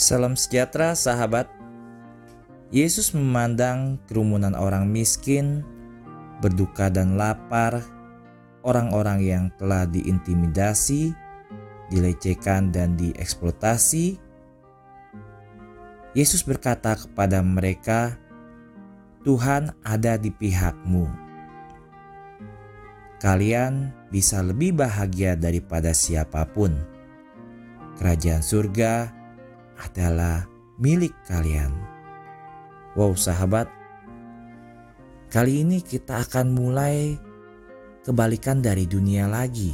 Salam sejahtera sahabat. Yesus memandang kerumunan orang miskin, berduka dan lapar, orang-orang yang telah diintimidasi, dilecehkan dan dieksploitasi. Yesus berkata kepada mereka, "Tuhan ada di pihakmu. Kalian bisa lebih bahagia daripada siapa pun. Kerajaan surga adalah milik kalian. Wow, sahabat, kali ini kita akan mulai kebalikan dari dunia lagi.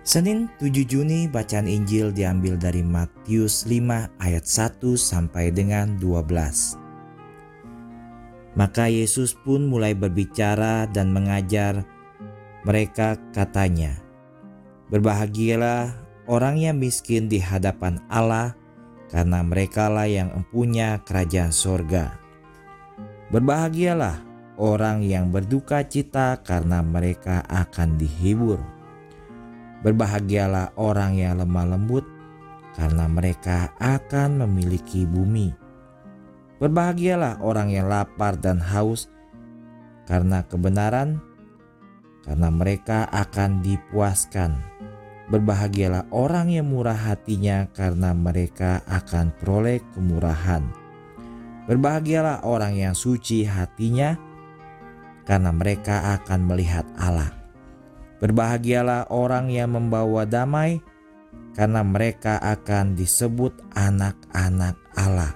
Senin 7 Juni bacaan Injil diambil dari Matius 5 ayat 1 sampai dengan 12. Maka Yesus pun mulai berbicara dan mengajar mereka katanya, Berbahagialah orang yang miskin di hadapan Allah, karena merekalah yang empunya kerajaan sorga. Berbahagialah orang yang berduka cita karena mereka akan dihibur. Berbahagialah orang yang lemah lembut karena mereka akan memiliki bumi. Berbahagialah orang yang lapar dan haus karena kebenaran, karena mereka akan dipuaskan. Berbahagialah orang yang murah hatinya karena mereka akan peroleh kemurahan. Berbahagialah orang yang suci hatinya karena mereka akan melihat Allah. Berbahagialah orang yang membawa damai karena mereka akan disebut anak-anak Allah.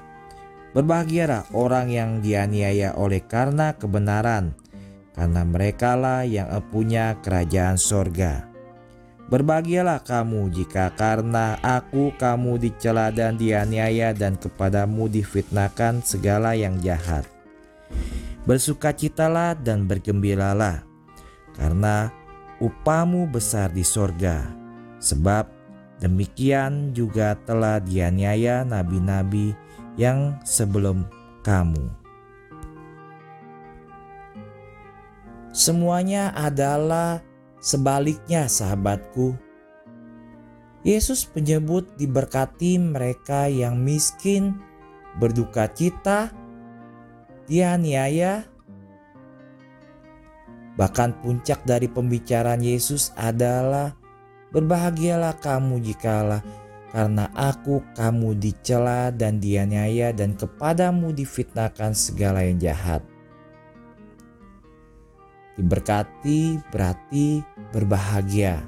Berbahagialah orang yang dianiaya oleh karena kebenaran, karena merekalah yang punya kerajaan sorga. Berbahagialah kamu jika karena aku kamu dicela dan dianiaya dan kepadamu difitnahkan segala yang jahat. Bersukacitalah dan bergembiralah karena upamu besar di sorga. Sebab demikian juga telah dianiaya nabi-nabi yang sebelum kamu. Semuanya adalah Sebaliknya sahabatku, Yesus menyebut diberkati mereka yang miskin, berduka cita, dianiaya. Bahkan puncak dari pembicaraan Yesus adalah berbahagialah kamu jikalau karena aku kamu dicela dan dianiaya dan kepadamu difitnahkan segala yang jahat. Diberkati berarti berbahagia.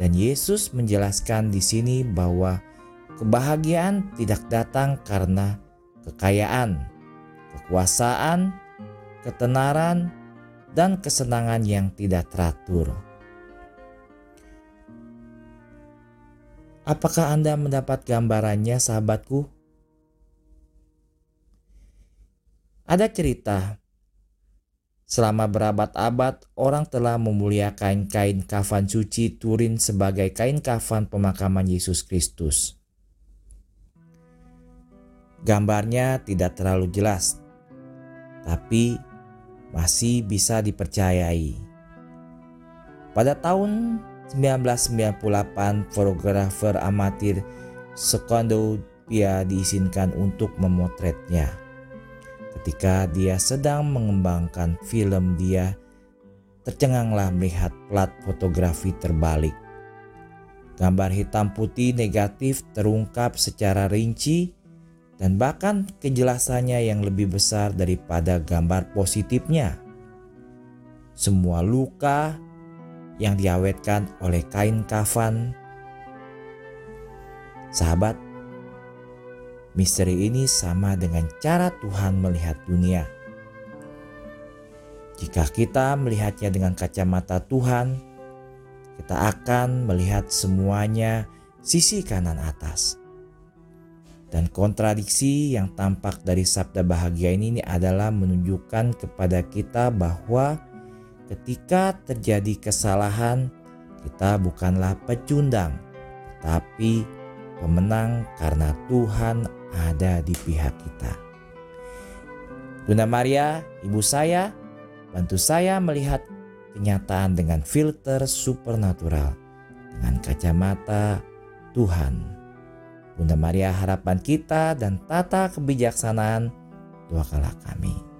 Dan Yesus menjelaskan di sini bahwa kebahagiaan tidak datang karena kekayaan, kekuasaan, ketenaran, dan kesenangan yang tidak teratur. Apakah Anda mendapat gambarannya, sahabatku? Ada cerita Selama berabad-abad, orang telah memuliakan kain kafan suci Turin sebagai kain kafan pemakaman Yesus Kristus. Gambarnya tidak terlalu jelas, tapi masih bisa dipercayai. Pada tahun 1998, fotografer amatir Secondo Pia diizinkan untuk memotretnya. Ketika dia sedang mengembangkan film dia, tercenganglah melihat plat fotografi terbalik. Gambar hitam putih negatif terungkap secara rinci dan bahkan kejelasannya yang lebih besar daripada gambar positifnya. Semua luka yang diawetkan oleh kain kafan. Sahabat, Misteri ini sama dengan cara Tuhan melihat dunia. Jika kita melihatnya dengan kacamata Tuhan, kita akan melihat semuanya sisi kanan atas. Dan kontradiksi yang tampak dari sabda bahagia ini adalah menunjukkan kepada kita bahwa ketika terjadi kesalahan, kita bukanlah pecundang, tapi pemenang karena Tuhan ada di pihak kita. Bunda Maria, ibu saya, bantu saya melihat kenyataan dengan filter supernatural, dengan kacamata Tuhan. Bunda Maria harapan kita dan tata kebijaksanaan, doakanlah kami.